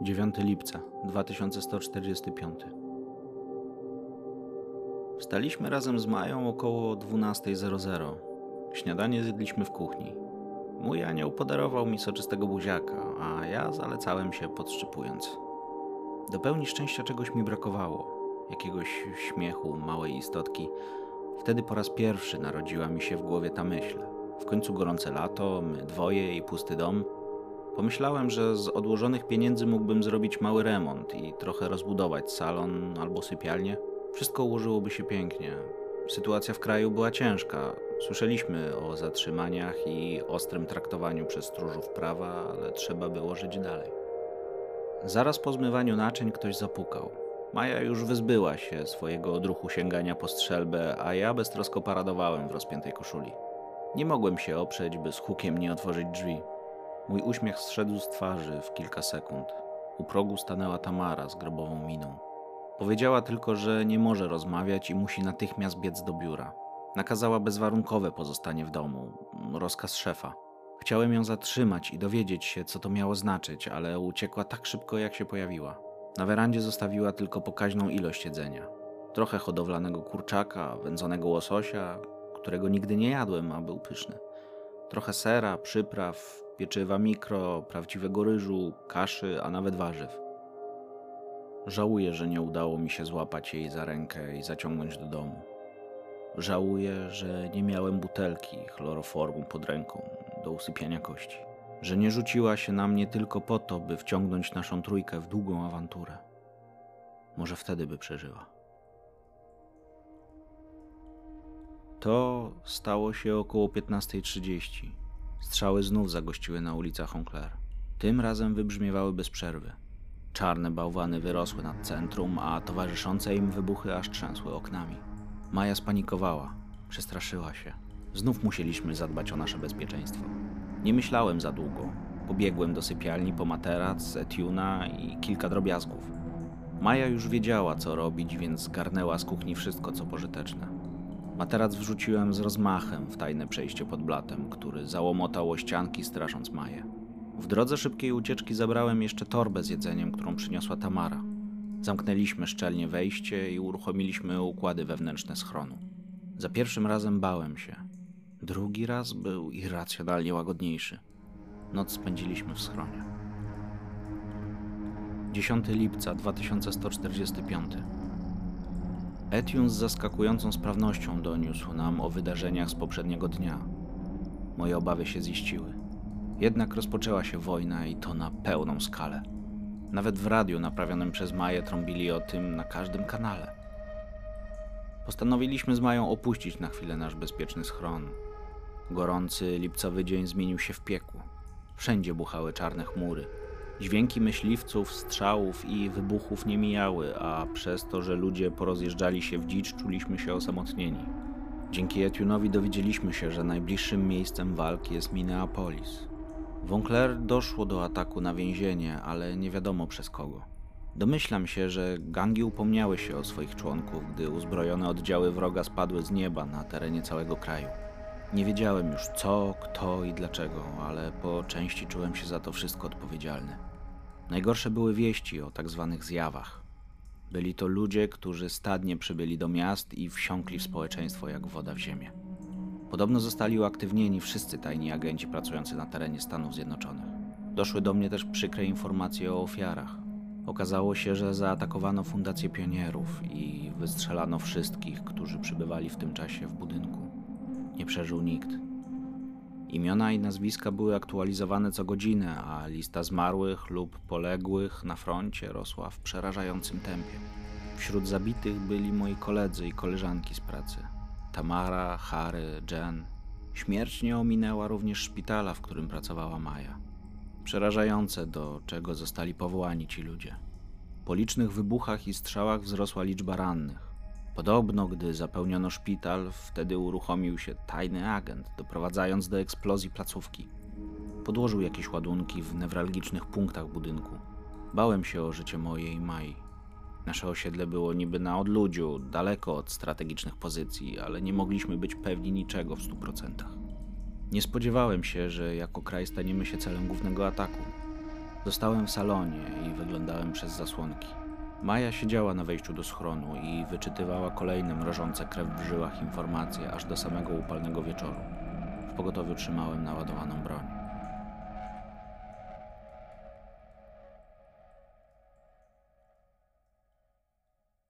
9 lipca 2145. Wstaliśmy razem z Mają około 12.00. Śniadanie zjedliśmy w kuchni. Mój anioł podarował mi soczystego buziaka, a ja zalecałem się podszczypując. Do pełni szczęścia czegoś mi brakowało. Jakiegoś śmiechu małej istotki. Wtedy po raz pierwszy narodziła mi się w głowie ta myśl. W końcu gorące lato, my dwoje i pusty dom – Pomyślałem, że z odłożonych pieniędzy mógłbym zrobić mały remont i trochę rozbudować salon albo sypialnię. Wszystko ułożyłoby się pięknie. Sytuacja w kraju była ciężka. Słyszeliśmy o zatrzymaniach i ostrym traktowaniu przez stróżów prawa, ale trzeba było żyć dalej. Zaraz po zmywaniu naczyń ktoś zapukał. Maja już wyzbyła się swojego odruchu sięgania po strzelbę, a ja beztrosko paradowałem w rozpiętej koszuli. Nie mogłem się oprzeć, by z hukiem nie otworzyć drzwi. Mój uśmiech zszedł z twarzy w kilka sekund. U progu stanęła Tamara z grobową miną. Powiedziała tylko, że nie może rozmawiać i musi natychmiast biec do biura. Nakazała bezwarunkowe pozostanie w domu rozkaz szefa. Chciałem ją zatrzymać i dowiedzieć się, co to miało znaczyć, ale uciekła tak szybko, jak się pojawiła. Na werandzie zostawiła tylko pokaźną ilość jedzenia. Trochę hodowlanego kurczaka, wędzonego łososia, którego nigdy nie jadłem, a był pyszny. Trochę sera, przypraw, pieczywa mikro, prawdziwego ryżu, kaszy, a nawet warzyw. Żałuję, że nie udało mi się złapać jej za rękę i zaciągnąć do domu. Żałuję, że nie miałem butelki chloroformu pod ręką do usypiania kości. Że nie rzuciła się na mnie tylko po to, by wciągnąć naszą trójkę w długą awanturę. Może wtedy by przeżyła. To stało się około 15.30. Strzały znów zagościły na ulicach Honclair. Tym razem wybrzmiewały bez przerwy. Czarne bałwany wyrosły nad centrum, a towarzyszące im wybuchy aż trzęsły oknami. Maja spanikowała, przestraszyła się. Znów musieliśmy zadbać o nasze bezpieczeństwo. Nie myślałem za długo. Pobiegłem do sypialni po materac, etiuna i kilka drobiazgów. Maja już wiedziała, co robić, więc zgarnęła z kuchni wszystko, co pożyteczne. Materac wrzuciłem z rozmachem w tajne przejście pod blatem, który załomotał ścianki, strasząc Maję. W drodze szybkiej ucieczki zabrałem jeszcze torbę z jedzeniem, którą przyniosła Tamara. Zamknęliśmy szczelnie wejście i uruchomiliśmy układy wewnętrzne schronu. Za pierwszym razem bałem się. Drugi raz był irracjonalnie łagodniejszy. Noc spędziliśmy w schronie. 10 lipca 2145 Etiun z zaskakującą sprawnością doniósł nam o wydarzeniach z poprzedniego dnia. Moje obawy się ziściły. Jednak rozpoczęła się wojna i to na pełną skalę. Nawet w radiu naprawionym przez Maję trąbili o tym na każdym kanale. Postanowiliśmy z Mają opuścić na chwilę nasz bezpieczny schron. Gorący lipcowy dzień zmienił się w piekło. Wszędzie buchały czarne chmury. Dźwięki myśliwców, strzałów i wybuchów nie mijały, a przez to, że ludzie porozjeżdżali się w dzicz, czuliśmy się osamotnieni. Dzięki Etunowi dowiedzieliśmy się, że najbliższym miejscem walki jest Minneapolis. Wonkler doszło do ataku na więzienie, ale nie wiadomo przez kogo. Domyślam się, że gangi upomniały się o swoich członków, gdy uzbrojone oddziały wroga spadły z nieba na terenie całego kraju. Nie wiedziałem już co, kto i dlaczego, ale po części czułem się za to wszystko odpowiedzialny. Najgorsze były wieści o tak zwanych zjawach. Byli to ludzie, którzy stadnie przybyli do miast i wsiąkli w społeczeństwo jak woda w ziemię. Podobno zostali uaktywnieni wszyscy tajni agenci pracujący na terenie Stanów Zjednoczonych. Doszły do mnie też przykre informacje o ofiarach. Okazało się, że zaatakowano Fundację Pionierów i wystrzelano wszystkich, którzy przybywali w tym czasie w budynku. Nie przeżył nikt. Imiona i nazwiska były aktualizowane co godzinę, a lista zmarłych lub poległych na froncie rosła w przerażającym tempie. Wśród zabitych byli moi koledzy i koleżanki z pracy. Tamara, Harry, Jen. Śmierć nie ominęła również szpitala, w którym pracowała Maja. Przerażające, do czego zostali powołani ci ludzie. Po licznych wybuchach i strzałach wzrosła liczba rannych. Podobno, gdy zapełniono szpital, wtedy uruchomił się tajny agent, doprowadzając do eksplozji placówki. Podłożył jakieś ładunki w newralgicznych punktach budynku. Bałem się o życie moje i Mai. Nasze osiedle było niby na odludziu, daleko od strategicznych pozycji, ale nie mogliśmy być pewni niczego w stu procentach. Nie spodziewałem się, że jako kraj staniemy się celem głównego ataku. Zostałem w salonie i wyglądałem przez zasłonki. Maja siedziała na wejściu do schronu i wyczytywała kolejne mrożące krew w żyłach informacje aż do samego upalnego wieczoru. W pogotowiu trzymałem naładowaną broń.